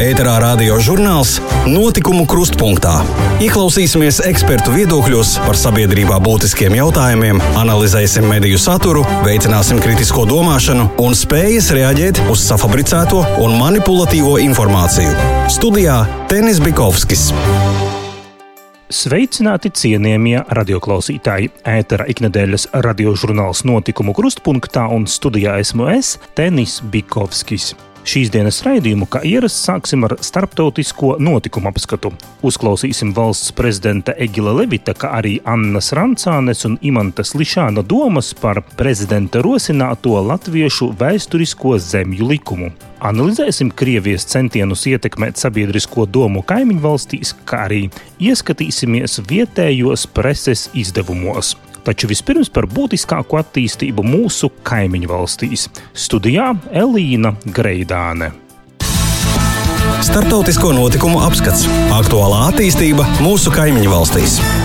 ēterā radio žurnāls Notikumu krustpunktā. Ieklausīsimies ekspertu viedokļos par sabiedrībā būtiskiem jautājumiem, analizēsim mediju saturu, veicināsim kritisko domāšanu un spējas reaģēt uz safabricēto un manipulatīvo informāciju. Studijā Tenis Bikovskis. Sveicināti cienījamie radioklausītāji! Ētera iknedēļas radiožurnāls notikumu krustpunktā un studijā esmu es, Tenis Bikovskis. Šīs dienas raidījumu, kā ierasts, sāksim ar starptautisko notikumu apskatu. Uzklausīsim valsts prezidenta Egila Levita, kā arī Annas Rancānes un Imantas Lišāna domas par prezidenta rosināto latviešu vēsturisko zemju likumu. Analizēsim Krievijas centienus ietekmēt sabiedrisko domu kaimiņu valstīs, kā arī ieskatīsimies vietējos preses izdevumos. Taču vispirms par būtiskāko attīstību mūsu kaimiņu valstīs. Studijā Elīna Greidāne. Startautisko notikumu apskats - aktuālā attīstība mūsu kaimiņu valstīs.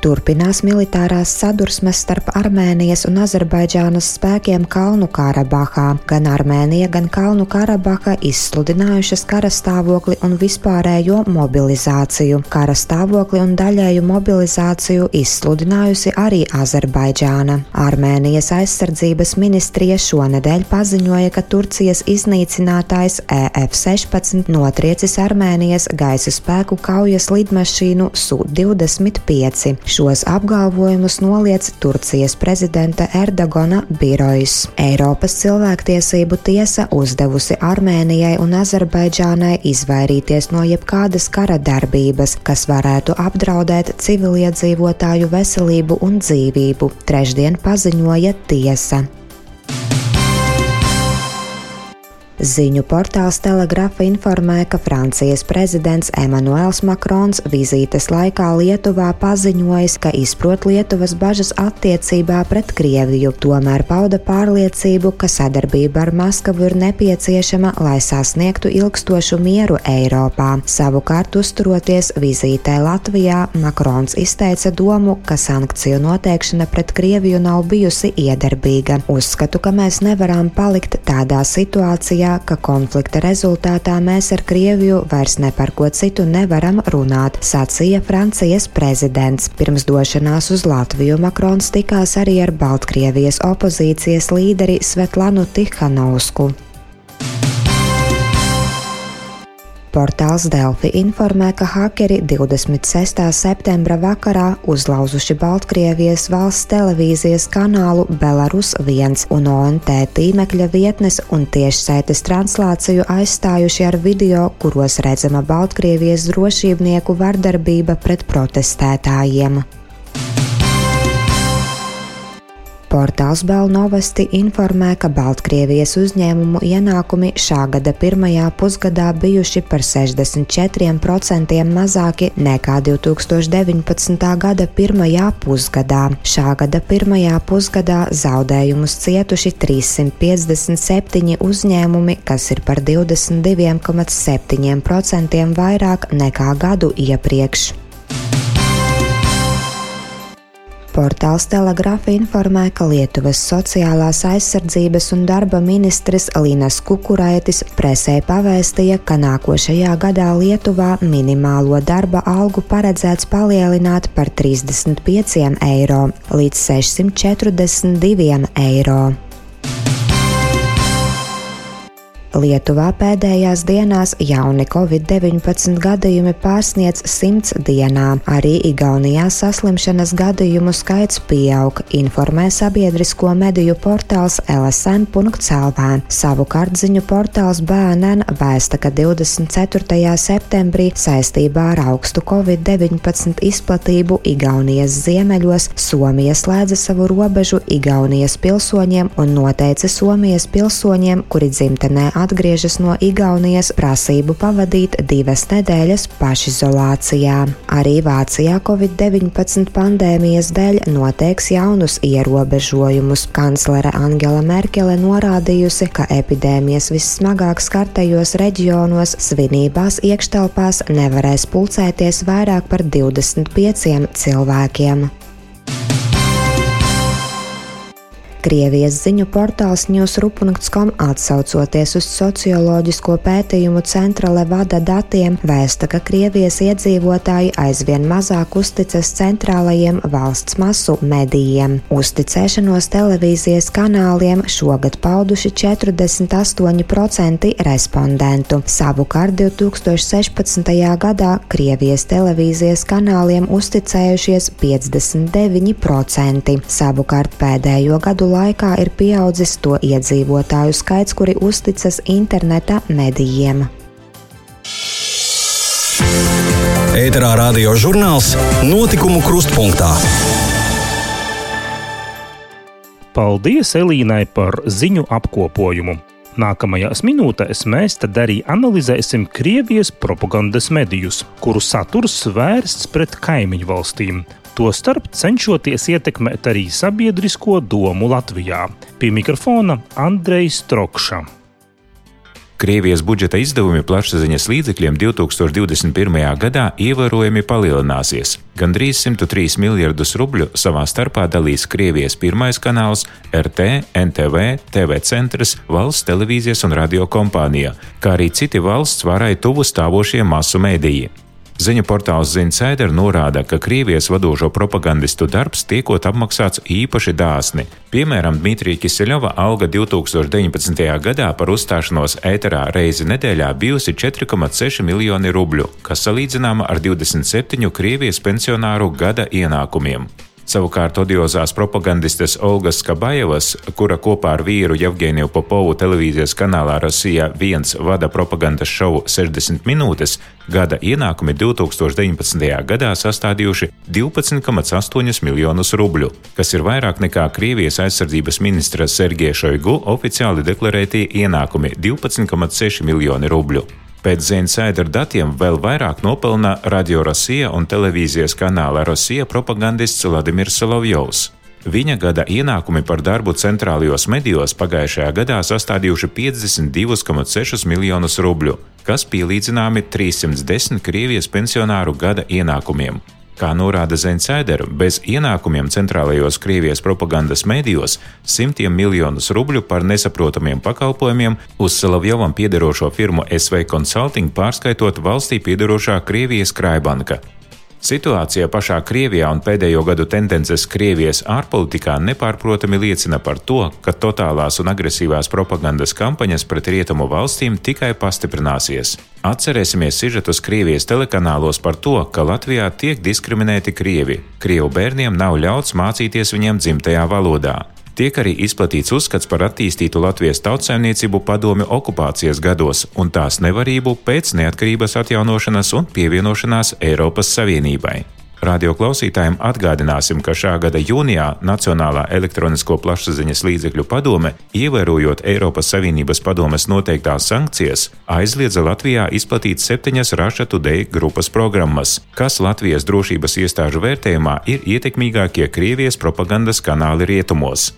Turpinās militārās sadursmes starp Armēnijas un Azerbaidžānas spēkiem Kalnu Karabahā. Gan Armēnija, gan Kalnu Karabaha izsludinājušas kara stāvokli un vispārējo mobilizāciju. Kara stāvokli un daļēju mobilizāciju izsludinājusi arī Azerbaidžāna. Armēnijas aizsardzības ministrija šonadēļ paziņoja, ka Turcijas iznīcinātājs EF-16 notriecis Armēnijas gaisa spēku kaujas lidmašīnu Su-25. Šos apgalvojumus noliedz Turcijas prezidenta Erdogana birojas. Eiropas cilvēktiesību tiesa uzdevusi Armēnijai un Azerbaidžānai izvairīties no jebkādas kara darbības, kas varētu apdraudēt civiliedzīvotāju veselību un dzīvību, trešdien paziņoja tiesa. Ziņu portāls Telegrafa informē, ka Francijas prezidents Emmanuels Makrons vizītes laikā Lietuvā paziņojis, ka izprot Lietuvas bažas attiecībā pret Krieviju, tomēr pauda pārliecību, ka sadarbība ar Maskavu ir nepieciešama, lai sasniegtu ilgstošu mieru Eiropā. Savukārt, uzturoties vizītē Latvijā, Makrons izteica domu, ka sankciju noteikšana pret Krieviju nav bijusi iedarbīga. Uzskatu, ka mēs nevaram palikt tādā situācijā, Krievijā, ka konflikta rezultātā mēs ar Krieviju vairs ne par ko citu nevaram runāt, sacīja Francijas prezidents. Pirms došanās uz Latviju Makrons tikās arī ar Baltkrievijas opozīcijas līderi Svetlanu Tihanovsku. Portāls Delfi informē, ka hakeri 26. septembra vakarā uzlauzuši Baltkrievijas valsts televīzijas kanālu Belarus 1 un ONT tīmekļa vietnes un tiešsaites translāciju aizstājuši ar video, kuros redzama Baltkrievijas drošībnieku vardarbība pret protestētājiem. Portāls Belnovasti informē, ka Baltkrievijas uzņēmumu ienākumi šā gada pirmajā pusgadā bijuši par 64% mazāki nekā 2019. gada pirmajā pusgadā. Šā gada pirmajā pusgadā zaudējumus cietuši 357 uzņēmumi, kas ir par 22,7% vairāk nekā gadu iepriekš. Portāls Telegrafa informē, ka Lietuvas sociālās aizsardzības un darba ministrs Līnas Kukuraitis presē pavēstīja, ka nākošajā gadā Lietuvā minimālo darba algu paredzēts palielināt par 35 eiro līdz 642 eiro. Lietuvā pēdējās dienās jauni covid-19 gadījumi pārsniedz 100 dienā. Arī Igaunijā saslimšanas gadījumu skaits pieaug, informē sabiedrisko mediju portāls LSM.CLV. Savukārt ziņu portāls BNN vēsta, ka 24. septembrī saistībā ar augstu covid-19 izplatību Igaunijas ziemeļos Somija slēdza savu robežu Igaunijas pilsoņiem un noteica Somijas pilsoņiem, kuri dzimtenē atgriežas no Igaunijas prasību pavadīt divas nedēļas pašizolācijā. Arī Vācijā Covid-19 pandēmijas dēļ noteiks jaunus ierobežojumus. Kanclere Angela Merkele norādījusi, ka epidēmijas vissmagāk skartajos reģionos svinībās iekštelpās nevarēs pulcēties vairāk par 25 cilvēkiem. Krievijas ziņu portāls newsru.com atsaucoties uz socioloģisko pētījumu centra Levada datiem, vēsta, ka Krievijas iedzīvotāji aizvien mazāk uzticas centrālajiem valsts masu medijiem. Uzticēšanos televīzijas kanāliem šogad pauduši 48% respondentu. Savukārt 2016. gadā Krievijas televīzijas kanāliem uzticējušies 59%. Savukārt pēdējo gadu laikā ir pieaudzis to iedzīvotāju skaits, kuri uzticas interneta medijiem. Ēterā radio žurnāls Notikumu krustpunktā. Paldies Elīnai par ziņu apkopojumu. Nākamajās minūtēs mēs tad arī analizēsim Krievijas propagandas medijus, kuru saturs vērsts pret kaimiņu valstīm. Tostarp cenšoties ietekmēt arī sabiedrisko domu Latvijā. Pie mikrofona Andrejs Trokša. Krievijas budžeta izdevumi plašsaziņas līdzekļiem 2021. gadā ievērojami palielināsies. Gandrīz 103 miljardus rubļu savā starpā dalīs Krievijas pirmais kanāls, RT, NTV, TV centrs, valsts televīzijas un radio kompānija, kā arī citi valsts varai tuvu stāvošie masu mēdīji. Ziņu portāls Zinsider norāda, ka Krievijas vadošo propagandistu darbs tiekot apmaksāts īpaši dāsni. Piemēram, Dmitrija Kiseļova alga 2019. gadā par uzstāšanos ēterā reizi nedēļā bijusi 4,6 miljoni rubļu, kas salīdzināma ar 27 Krievijas pensionāru gada ienākumiem. Savukārt odiozās propagandistes Olgas Skabajevas, kura kopā ar vīru Jevgeniju Popovu televīzijas kanālā Rusija 1 vada propagandas šovu 60 minūtes, gada ienākumi 2019. gadā sastādījuši 12,8 miljonus rubļu, kas ir vairāk nekā Krievijas aizsardzības ministra Sergeja Šoigu oficiāli deklarētie ienākumi - 12,6 miljoni rubļu. Pēc Zinsaidra datiem vēl vairāk nopelna Radio Rosija un televīzijas kanāla Rosija propagandists Vladimirs Solovjovs. Viņa gada ienākumi par darbu centrālajos medijos pagājušajā gadā sastādījuši 52,6 miljonus rubļu, kas pielīdzināmi 310 Krievijas pensionāru gada ienākumiem. Kā norāda Zensider, bez ienākumiem centrālajos Krievijas propagandas medijos simtiem miljonus rubļu par nesaprotamiem pakalpojumiem uz Salavjovam piederošo firmu SV Consulting pārskaitot valstī piederošā Krievijas Kraibanka. Situācija pašā Krievijā un pēdējo gadu tendences Krievijas ārpolitikā nepārprotami liecina par to, ka totālās un agresīvās propagandas kampaņas pret rietumu valstīm tikai pastiprināsies. Atcerēsimies sižetus Krievijas telekanālos par to, ka Latvijā tiek diskriminēti krievi. Krievu bērniem nav ļauts mācīties viņiem dzimtajā valodā. Tiek arī izplatīts uzskats par attīstītu Latvijas tautsājumniecību padomju okupācijas gados un tās nevarību pēc neatkarības atjaunošanas un pievienošanās Eiropas Savienībai. Radio klausītājiem atgādināsim, ka šā gada jūnijā Nacionālā elektronisko plašsaziņas līdzekļu padome, ievērojot Eiropas Savienības padomes noteiktās sankcijas, aizliedza Latvijā izplatīt septiņas Russia Today grupas programmas, kas Latvijas drošības iestāžu vērtējumā ir ietekmīgākie Krievijas propagandas kanāli rietumos.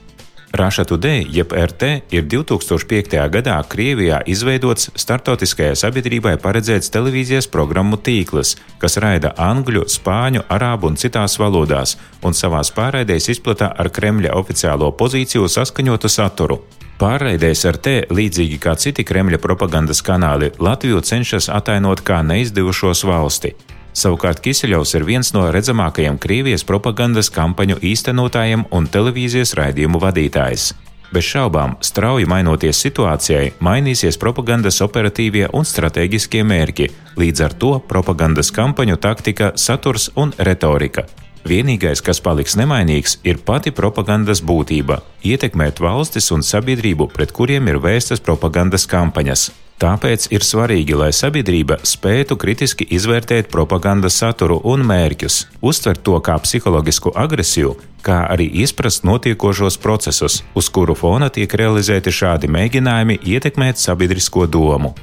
Russia Today, jeb RT, ir 2005. gadā Krievijā izveidots startautiskajai sabiedrībai paredzēts televīzijas programmu tīkls, kas raida angļu, spāņu, arābu un citās valodās, un savās pārraidēs izplata ar Kremļa oficiālo pozīciju saskaņotu saturu. Pārraidēs ar te, līdzīgi kā citi Kremļa propagandas kanāli, Latviju cenšas atainot kā neizdevušos valsti. Savukārt Kiseļovs ir viens no redzamākajiem Krievijas propagandas kampaņu īstenotājiem un televīzijas raidījumu vadītājs. Bez šaubām, strauji mainoties situācijai, mainīsies propagandas operatīvie un strateģiskie mērķi, līdz ar to propagandas kampaņu taktika, saturs un retorika. Vienīgais, kas paliks nemainīgs, ir pati propagandas būtība - ietekmēt valstis un sabiedrību, pret kuriem ir vēstas propagandas kampaņas. Tāpēc ir svarīgi, lai sabiedrība spētu kritiski izvērtēt propagandas saturu un mērķus, uztvert to kā psiholoģisku agresiju, kā arī izprast notiekošos procesus, uz kuru fona tiek realizēti šādi mēģinājumi ietekmēt sabiedrisko domu.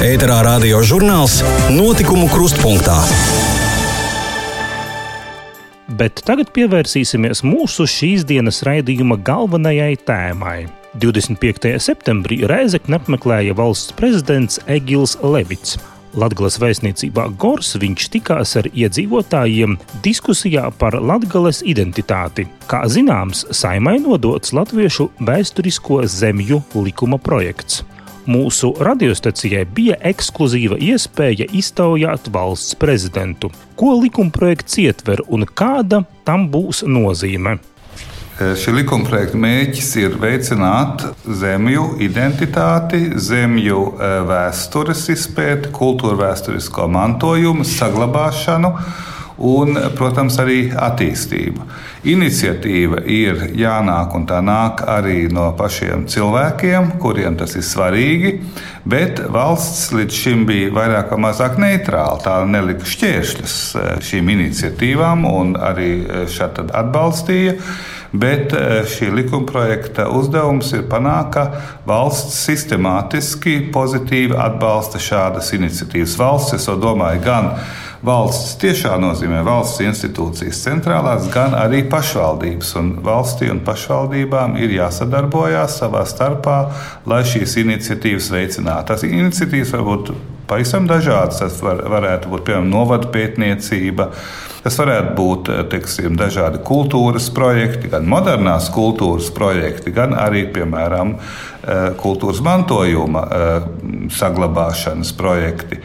Ēterā radio žurnāls Notikumu krustpunktā. Bet tagad pievērsīsimies mūsu šīs dienas raidījuma galvenajai tēmai 25. septembrī Reizekne apmeklēja valsts prezidents Egils Levits. Latvijas vēstniecībā Gors viņš tikās ar iedzīvotājiem diskusijā par Latvijas identitāti. Kā zināms, saimai nodots latviešu vēsturisko zemju likuma projekts. Mūsu radiostacijai bija ekskluzīva iespēja iztaujāt valsts prezidentu, ko likumprojekts ietver un kāda tam būs nozīme. Eh, šī likumprojekta mērķis ir veicināt zemju identitāti, zemju eh, vēstures izpēti, kultūra vēsturisko mantojumu, saglabāšanu un, protams, arī attīstību. Iniciatīva ir jānāk un tā nāk arī no pašiem cilvēkiem, kuriem tas ir svarīgi, bet valsts līdz šim bija vairāk vai mazāk neitrāla. Tā nelika šķēršļus eh, šīm iniciatīvām un arī šādi atbalstīja. Bet eh, šī likumprojekta uzdevums ir panākt, ka valsts sistemātiski pozitīvi atbalsta šādas iniciatīvas. Valsts, es domāju, gan valsts tiešā nozīmē valsts institūcijas centrālās, gan arī pašvaldības. Un valstī un pašvaldībām ir jāsadarbojās savā starpā, lai šīs iniciatīvas veicinātu. Tās iniciatīvas var būt pavisam dažādas. Tas var, varētu būt piemēram novada pētniecība. Tas varētu būt teiksim, dažādi kultūras projekti, gan modernās kultūras projekti, gan arī, piemēram, eh, kultūras mantojuma eh, saglabāšanas projekti.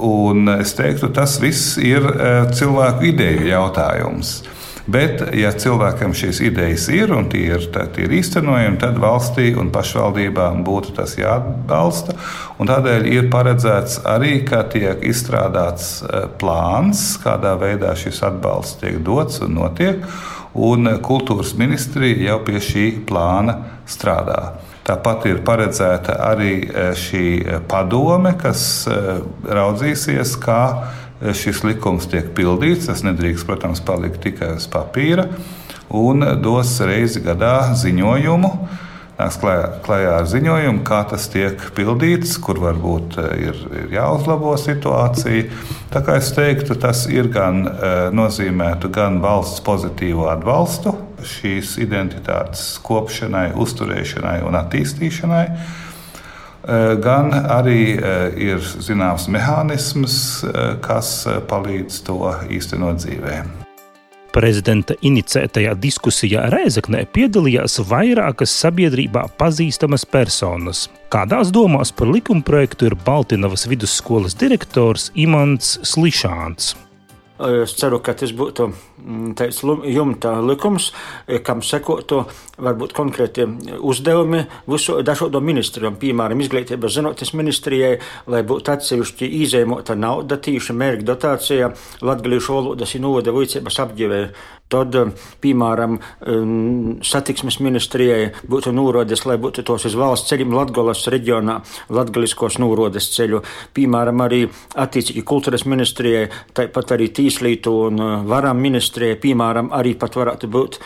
Un es teiktu, tas viss ir eh, cilvēku ideju jautājums. Bet, ja cilvēkam šīs idejas ir un tie ir, tie ir īstenojami, tad valstī un pašvaldībām būtu tas jāatbalsta. Tādēļ ir paredzēts arī, ka tiek izstrādāts e, plāns, kādā veidā šis atbalsts tiek dots un notiek. Un kultūras ministrija jau pie šī plāna strādā. Tāpat ir paredzēta arī e, šī padome, kas e, raudzīsies, kā šis likums tiek pildīts. Tas nedrīkst, protams, palikt tikai uz papīra. Un dos reizi gadā ziņojumu. Nāks klajā, klajā ar ziņojumu, kā tas tiek pildīts, kur varbūt eh, ir, ir jāuzlabo situācija. Tā kā es teiktu, tas ir gan eh, nozīmētu gan valsts pozitīvu atbalstu šīs identitātes kopšanai, uzturēšanai un attīstīšanai, gan arī eh, ir zināms mehānisms, eh, kas palīdz to īstenot dzīvē. Prezidenta inicētajā diskusijā Rēzaknē piedalījās vairākas sabiedrībā pazīstamas personas. Kādās domās par likumprojektu ir Baltiņas vidusskolas direktors Imants Slišāns. Es ceru, ka tas būtu mm, tāds jumta likums, kam sekotu varbūt konkrēti uzdevumi visu dažādu ministrijām, piemēram, izglītības zinātnes ministrijai, lai būtu atsevišķi izēmota nauda tīši mērķa dotācija latgalīšu valodas un novoda vicības apģivēja. Tad, piemēram, satiksmes ministrijai būtu nūrodes, lai būtu tos uz valsts ceļiem Latgolas reģionā, latgaliskos nūrodes ceļu. Piemēram, arī attiecīgi kultūras ministrijai, tāpat arī tīslītu un varam ministrijai, piemēram, arī pat varētu būt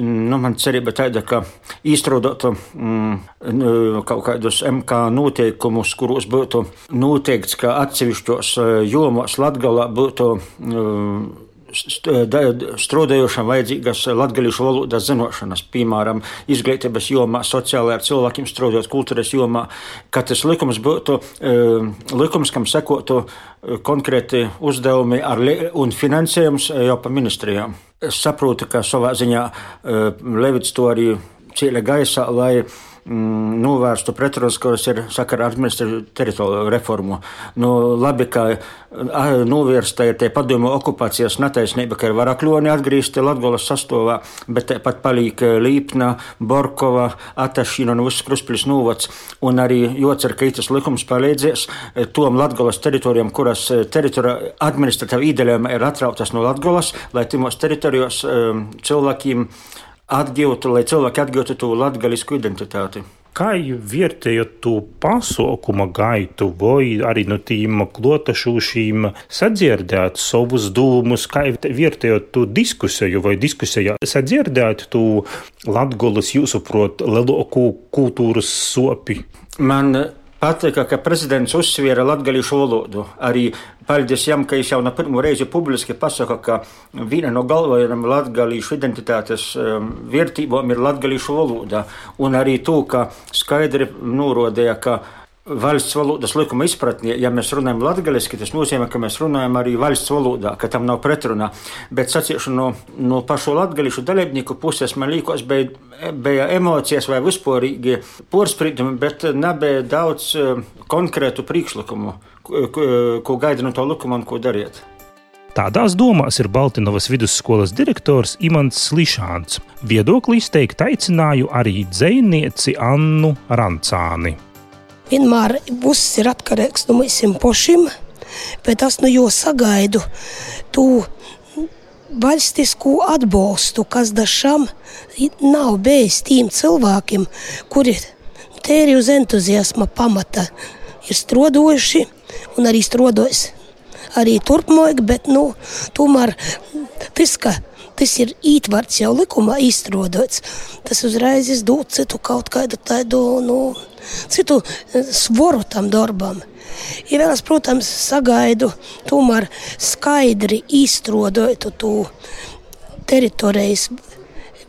nu, man cerība tāda, ka izstrādātu mm, kaut kādus MK noteikumus, kuros būtu noteikts, ka atsevišķos jomos Latgalā būtu mm, strādājošam vajadzīgas latviešu valodas zināšanas, piemēram, izglītības jomā, sociālajā ar cilvēkiem strādājot, kultūras jomā, ka tas likums būtu likums, kam sekotu konkrēti uzdevumi un finansējums jau pa ministrijām. Es saprotu, ka savā ziņā Levits to arī cīļa gaisā, lai mm, novērstu pretrunas, kas ir sakarā ar administratīvu teritoriju reformu. Nu, labi, ka novērsta ir tie padomu okupācijas netaisnība, ka ir varakļoni atgriezti Latgolas sastāvā, bet tāpat paliek Līpna, Borkova, Atašīna un viss Kruspils novads. Un arī jocer, ka tas likums palīdzēs tom Latgolas teritorijām, kuras teritorija administratīva īdeļiem ir atrautas no Latgolas, lai timos teritorijos cilvēkiem atgūtu, lai cilvēki atgūtu to latgaļisku identitāti. Kā vērtējat to pasaukuma gaitu, vai arī no tīm klotašūšīm sadzirdēt savus dūmus, kā vērtējat to diskusiju, vai diskusijā sadzirdēt to latgolas jūsuprot lielāko kultūras sopi? Man patika, ka prezidents uzsviera latgaļiešu valodu. Arī paldies jam, ka viņš jau no pirmo reizi publiski pasaka, ka viena no galvenajām latgaļiešu identitātes um, vērtībām ir latgaļiešu valoda. Un arī to, ka skaidri norādīja, ka valsts valodas likuma izpratnē, ja mēs runājam latviešu, tas nozīmē, ka mēs runājam arī valsts valodā, ka tam nav pretrunā. Bet sacīšu no, no pašu latviešu dalībnieku puses, man liekas, bija, bija emocijas vai vispārīgi porcelāna, bet nebija daudz eh, konkrētu priekšlikumu, ko, ko gaida no to likuma un ko dariet. Tādās domās ir Baltinovas vidusskolas direktors Imants Slišāns. Viedoklī izteikt aicināju arī dzēnieci Annu Rancāni vienmēr viss ir atkarīgs no mums pašiem, bet es no nu jau sagaidu to valstisku atbalstu, kas dažam nav bijis tiem cilvēkiem, kuri tēri uz entuziasma pamata. Ir strodojuši un arī strodos. Arī turpmāk, bet nu, tomēr tas, ka tas ir ītvarts jau likumā izstrādāts, tas uzreiz dod citu kaut kādu tādu, nu, citu eh, svoru tam darbam. Vēl es, protams, sagaidu tomēr skaidri izstrādātu to teritorijas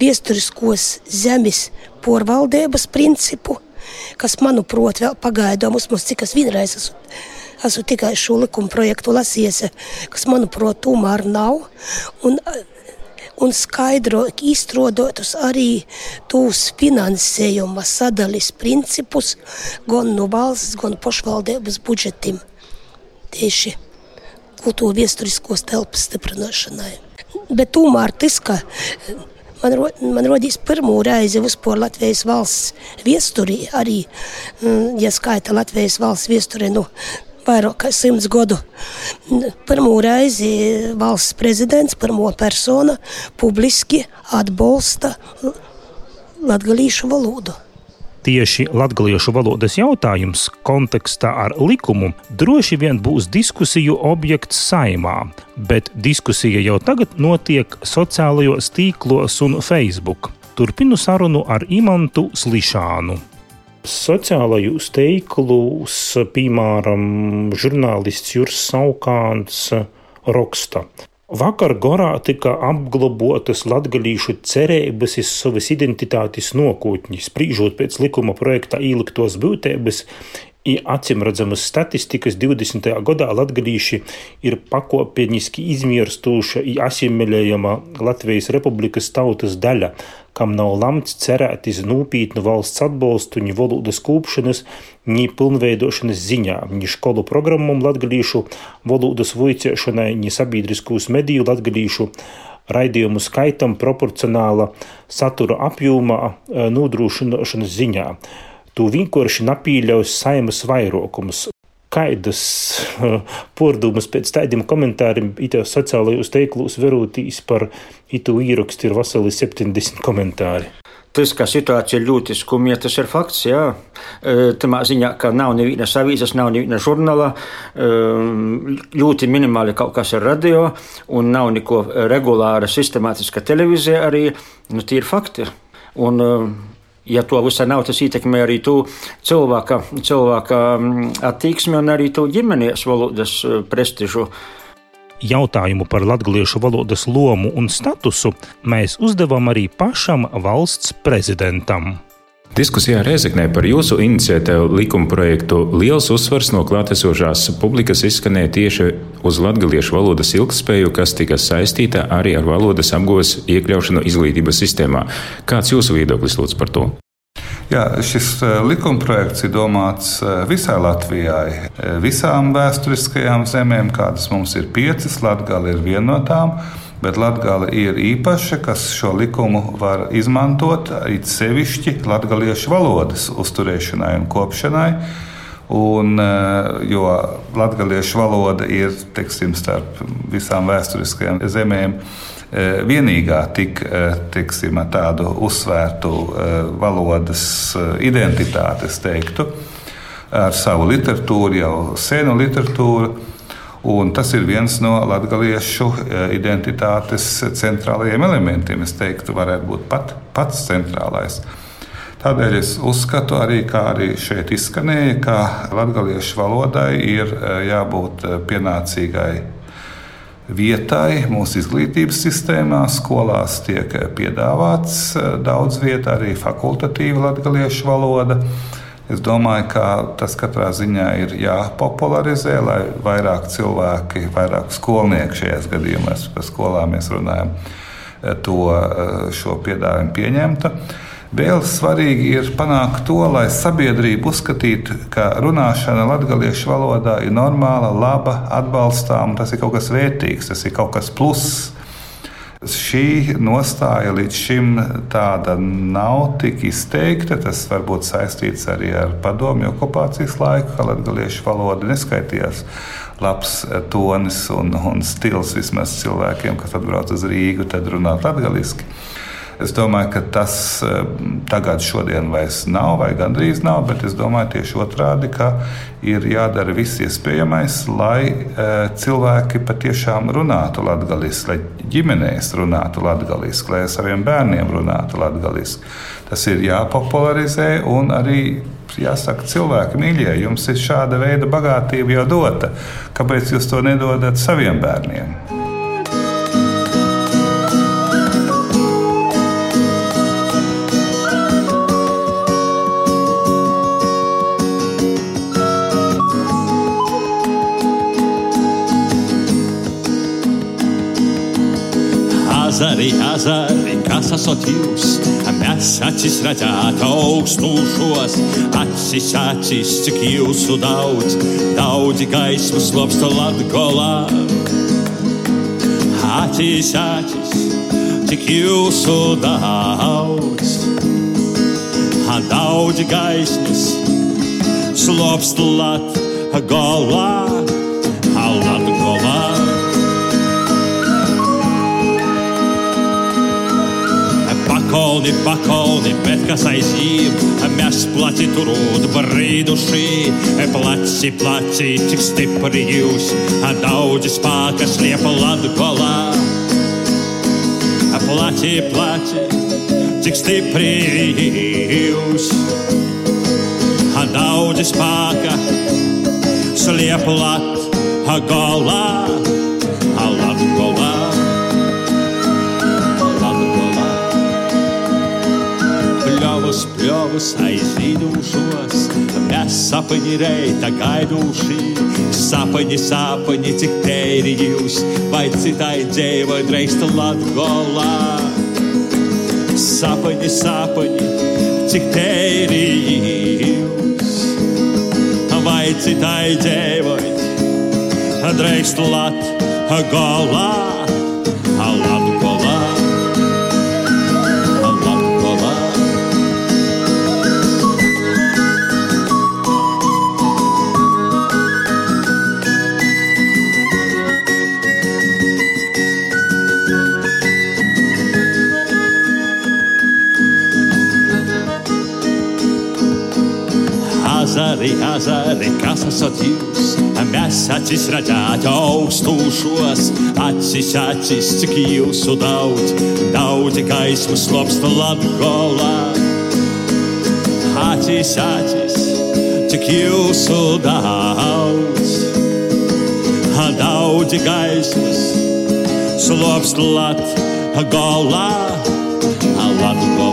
viesturiskos zemes porvaldības principu, kas, manuprāt, vēl pagaidām mums, mums cik es vienreiz esmu esmu tikai šo likuma projektu lasījis, kas, manuprāt, tomēr nav. Un un skaidrot, izstrādātus arī tos finansējuma sadalis principus gan no valsts, gan pašvaldības budžetiem. Tieši kultūra viesturiskos telpas stiprināšanai. Bet tomēr tas, ka man, ro, man rodīs pirmo reizi vispār Latvijas valsts viesturī, arī, mm, ja skaita Latvijas valsts viesturī, nu, vairāk kā simts gadu. Pirmo reizi valsts prezidents, pirmo persona publiski atbalsta latgalīšu valodu. Tieši latviešu valodas jautājums kontekstā ar likumu droši vien būs diskusiju objekts saimā, bet diskusija jau tagad notiek sociālajos tīklos un Facebook. Turpinu sarunu ar Imantu Slišānu sociālajos teiklus, piemēram, žurnālists Juris Saukāns raksta. Vakar Gorā tika apglobotas latgadījušu cerības iz savas identitātes nokūtņi, sprīžot pēc likuma projekta īliktos būtības, acīmredzamas statistikas 20. gadā latgadījuši ir pakopeniski izmirstuša un asimilējama Latvijas Republikas tautas daļa, kam nav lemts cerēt uz nopietnu valsts atbalstu ni valodas kūpšanas, ni pilnveidošanas ziņā, ni skolu programmām latgadījušu valodas voicēšanai, ni sabiedriskūs mediju latgadījušu raidījumu skaitam proporcionāla satura apjomā eh, nodrošināšanas ziņā. Tu vienkārši napīļaus saimas vairākums. Kaidas uh, pordumas pēc tādiem komentāriem itos sociālajos teiklūs verūtīs par itu īrakstu ir veseli 70 komentāri. Tas, ka situācija ir ļoti skumja, tas ir fakts. Jā. Tamā ziņā, ka nav nevienas avīzes, nav neviena žurnāla, ļoti minimāli kaut kas ir radio, un nav neko regulāra, sistemātiska televīzija arī. Nu, tie ir fakti. Un, ja to visā nav, tas ietekmē arī to cilvēka, cilvēka mm, attieksmi un arī to ģimenes valodas eh, prestižu. Jautājumu par latviešu valodas lomu un statusu mēs uzdevām arī pašam valsts prezidentam. Diskusijā Reizeknē par jūsu iniciatīvu likuma projektu liels uzsvars no klātesošās publikas izskanēja tieši uz latviešu valodas ilgspēju, kas tika saistīta arī ar valodas apgūves iekļaušanu izglītības sistēmā. Kāds jūsu viedoklis lūdzu par to? Jā, šis e, likumprojekts ir domāts e, visai Latvijai, e, visām vēsturiskajām zemēm, kādas mums ir piecas. Latvija ir viena no tām bet Latvija ir īpaša, kas šo likumu var izmantot it sevišķi latviešu valodas uzturēšanai un kopšanai. Un, eh, jo latviešu valoda ir teiksim, starp visām vēsturiskajām zemēm eh, vienīgā tik, eh, teiksim, tādu uzsvērtu valodas identitāti, teiktu, ar savu literatūru, jau senu literatūru. Un tas ir viens no latviešu e, identitātes centrālajiem elementiem. Es teiktu, varētu būt pat, pats centrālais. Tādēļ es uzskatu, arī, kā arī šeit izskanēja, ka latviešu valodai ir e, jābūt e, pienācīgai vietai mūsu izglītības sistēmā. Skolās tiek piedāvāts daudz vietu, arī fakultatīva latviešu valoda. Es domāju, ka tas katrā ziņā ir jāpopularizē, lai vairāk cilvēki, vairāk skolnieku šajās gadījumās, par skolām mēs runājam, to šo piedāvājumu pieņemtu. Vēl svarīgi ir panākt to, lai sabiedrība uzskatītu, ka runāšana latviešu valodā ir normāla, laba, atbalstāma, tas ir kaut kas vērtīgs, tas ir kaut kas pluss. Šī nostāja līdz šim tāda nav tik izteikta. Tas varbūt saistīts arī ar padomju okupācijas laiku, kad latviešu valoda neskaitījās labs tonis un, un stils vismaz cilvēkiem, kas atbrauc uz Rīgu, tad runāt latviešu. Es domāju, ka tas eh, tagad šodien vairs nav, vai gandrīz nav, bet es domāju tieši otrādi, ka ir jādara viss iespējamais, lai e, cilvēki patiešām runātu latviešu, lai ģimenēs runātu latviešu, lai ar saviem bērniem runātu latviešu. Tas ir jāpopularizē un arī jāsaka, cilvēki mīļie, jums ir šāda veida bagātība jau dota. Kāpēc jūs to nedodat saviem bērniem? Esat jūs? Mēs acis redzēt augstūšos, acis, acis, cik jūsu daudz, daudzi gaismas lobsta latgolā. Acis, acis, cik jūsu daudz, daudzi gaismas slopsta latgolā. Pakolni, pakolni, bet kas aiz jiem, mēs placi turūt brīduši, placi, placi, cik stipri jūs, daudzi spēkas liepa latgolā. Placi, placi, cik stipri jūs, daudzi spēka, sliepa latgolā, pļavus aizvīdušos, mēs sapņi reita gaiduši, sapņi, sapņi, cik tēri jūs, vai citai dzēvai dreista latgolā. Sapņi, sapņi, cik tēri jūs, vai citai dzēvai dreista. Latgolā. Azari, azari, kas esat jūs? Mēs acis redzēt augstūšos, acis, acis, cik jūsu daudz, daudzi gaismu slopsta latgolā. Acis, acis, cik jūsu daudz, daudzi gaismas slopsta latgolā, latgolā.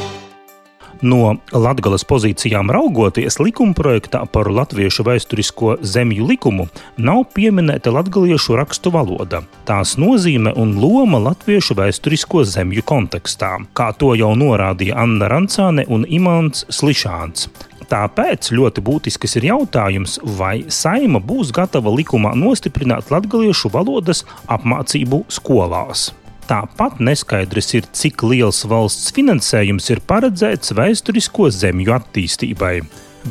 No Latvijas pozīcijām raugoties, likumprojektā par latviešu vēsturisko zemju likumu nav pieminēta latviešu rakstu valoda, tās nozīme un loma latviešu vēsturisko zemju kontekstā, kā to jau norādīja Anna Rancāne un Imants Slišāns. Tāpēc ļoti būtisks ir jautājums, vai saima būs gatava likumā nostiprināt latviešu valodas apmācību skolās. Tāpat neskaidrs ir, cik liels valsts finansējums ir paredzēts vēsturisko zemju attīstībai.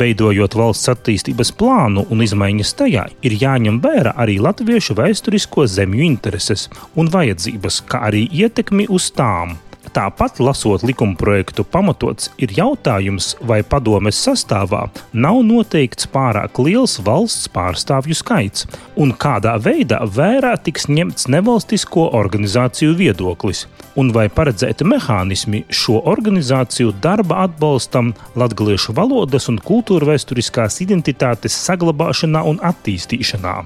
Veidojot valsts attīstības plānu un izmaiņas tajā, ir jāņem vērā arī latviešu vēsturisko zemju intereses un vajadzības, kā arī ietekmi uz tām. Tāpat, lasot likuma projektu pamatots, ir jautājums, vai padomes sastāvā nav noteikts pārāk liels valsts pārstāvju skaits, un kādā veidā vērā tiks ņemts nevalstisko organizāciju viedoklis, un vai paredzēti mehānismi šo organizāciju darba atbalstam latviešu valodas un kultūra vēsturiskās identitātes saglabāšanā un attīstīšanā.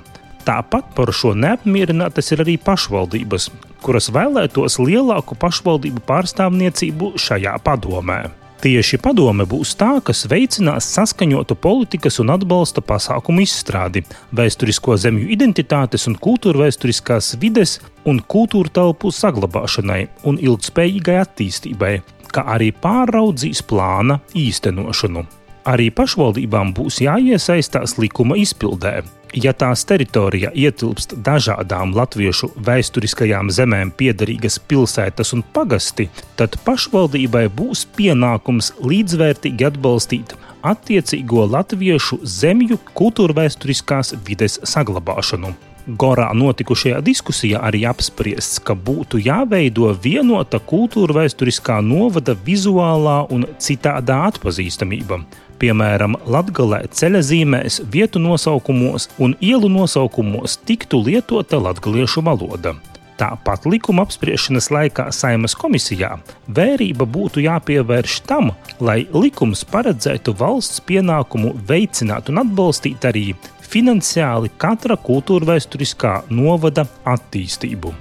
Tāpat par šo neapmierinātas ir arī pašvaldības, kuras vēlētos lielāku pašvaldību pārstāvniecību šajā padomē. Tieši padome būs tā, kas veicinās saskaņotu politikas un atbalsta pasākumu izstrādi, vēsturisko zemju identitātes un kultūra vēsturiskās vides un kultūra telpu saglabāšanai un ilgspējīgai attīstībai, kā arī pāraudzīs plāna īstenošanu. Arī pašvaldībām būs jāiesaistās likuma izpildē, ja tās teritorijā ietilpst dažādām latviešu vēsturiskajām zemēm piederīgas pilsētas un pagasti, tad pašvaldībai būs pienākums līdzvērtīgi atbalstīt attiecīgo latviešu zemju kultūrvēsturiskās vides saglabāšanu. Gorā notikušajā diskusijā arī apspriests, ka būtu jāveido vienota kultūra vēsturiskā novada vizuālā un citādā atpazīstamība piemēram, Latvijā ceļa zīmēs, vietu nosaukumos un ielu nosaukumos tiktu lietota latviešu valoda. Tāpat likuma apspriešanas laikā Saimas komisijā vērība būtu jāpievērš tam, lai likums paredzētu valsts pienākumu veicināt un atbalstīt arī finansiāli katra kultūra vēsturiskā novada attīstību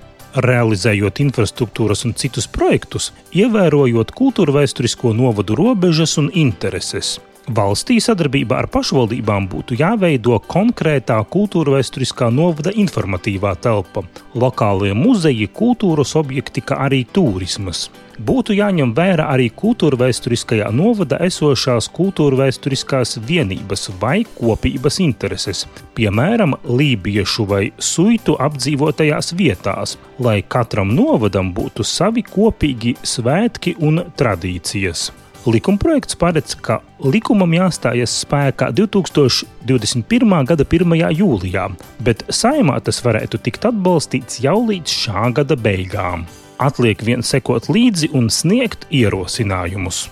realizējot infrastruktūras un citus projektus, ievērojot kultūra vēsturisko novadu robežas un intereses. Valstī sadarbībā ar pašvaldībām būtu jāveido konkrētā kultūra vēsturiskā novada informatīvā telpa, lokālie muzeji, kultūras objekti, kā arī turismas. Būtu jāņem vērā arī kultūra vēsturiskajā novada esošās kultūra vēsturiskās vienības vai kopības intereses, piemēram, lībiešu vai suitu apdzīvotajās vietās, lai katram novadam būtu savi kopīgi svētki un tradīcijas. Likumprojekts paredz, ka likumam jāstājas spēkā 2021. gada 1. jūlijā, bet saimā tas varētu tikt atbalstīts jau līdz šā gada beigām. Atliek vien sekot līdzi un sniegt ierosinājumus.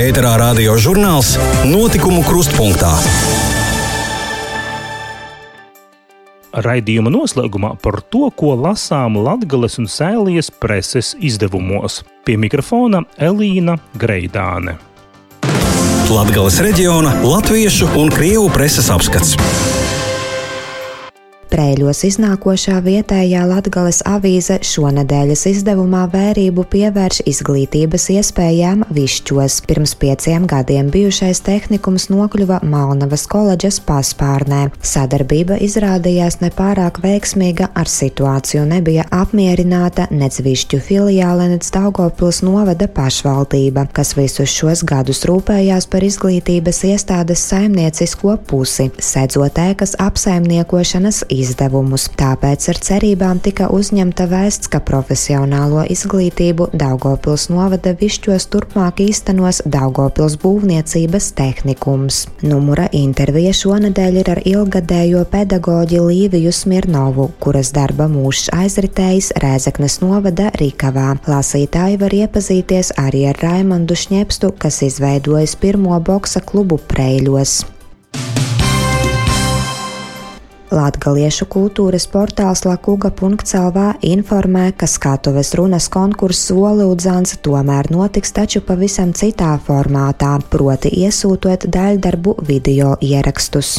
Ēterā radio žurnāls Notikumu krustpunktā. Raidījuma noslēgumā par to, ko lasām Latvijas un Sēlijas preses izdevumos. Pie mikrofona Elīna Greidāne. Latvijas reģiona latviešu un krievu preses apskats. Prēļos iznākošā vietējā Latgales avīze šonadēļas izdevumā vērību pievērš izglītības iespējām Višķos. Pirms pieciem gadiem bijušais tehnikums nokļuva Malnavas koledžas paspārnē. Sadarbība izrādījās nepārāk veiksmīga, ar situāciju nebija apmierināta nec Višķu filiāle, nec Daugopils novada pašvaldība, kas visus šos gadus rūpējās par izglītības iestādes saimniecisko pusi, sedzot ēkas apsaimniekošanas izdevumus izdevumus. Tāpēc ar cerībām tika uzņemta vēsts, ka profesionālo izglītību Daugopils novada višķos turpmāk īstenos Daugopils būvniecības tehnikums. Numura intervija šonadēļ ir ar ilgadējo pedagoģi Līviju Smirnovu, kuras darba mūžs aizritējis Rēzeknes novada Rīkavā. Lasītāji var iepazīties arī ar Raimondu Šņepstu, kas izveidojis pirmo boksa klubu Preļos. Latgaliešu kultūras portāls lakuga.lv informē, ka skatuves runas konkurss Olūdzāns tomēr notiks taču pavisam citā formātā, proti iesūtot daļdarbu video ierakstus.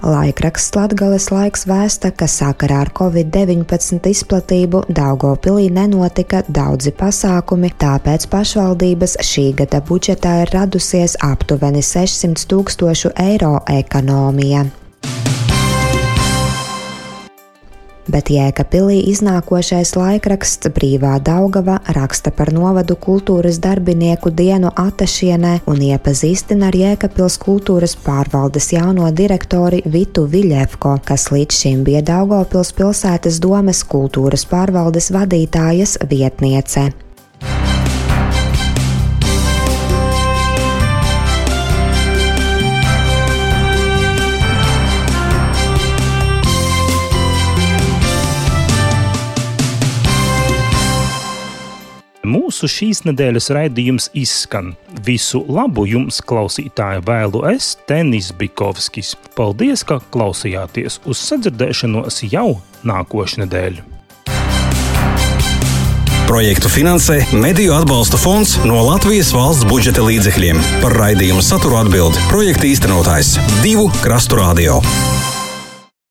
Laikraksts Latgales laiks vēsta, ka sakarā ar Covid-19 izplatību Daugopilī nenotika daudzi pasākumi, tāpēc pašvaldības šī gada budžetā ir radusies aptuveni 600 tūkstošu eiro ekonomija. Bet Jēkabpilī iznākošais laikraksts Brīvā Daugava raksta par novadu kultūras darbinieku dienu Atašienē un iepazīstina ar Jēkabpils kultūras pārvaldes jauno direktori Vitu Viļevko, kas līdz šim bija Daugopils pilsētas domes kultūras pārvaldes vadītājas vietniece. Mūsu šīs nedēļas raidījums izskan. Visu labu jums, klausītāji, vēlu es, Tenis Bikovskis. Paldies, ka klausījāties uz sadzirdēšanos jau nākošu nedēļu. Projektu finansē Mediju atbalsta fonds no Latvijas valsts budžeta līdzekļiem. Par raidījumu saturu atbild projekta īstenotājs Divu Krastu Radio.